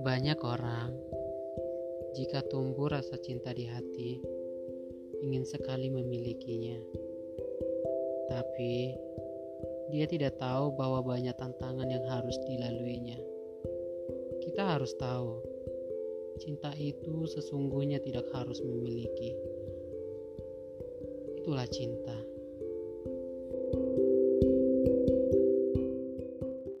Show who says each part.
Speaker 1: Banyak orang, jika tumbuh rasa cinta di hati, ingin sekali memilikinya. Tapi, dia tidak tahu bahwa banyak tantangan yang harus dilaluinya. Kita harus tahu, cinta itu sesungguhnya tidak harus memiliki. Itulah cinta.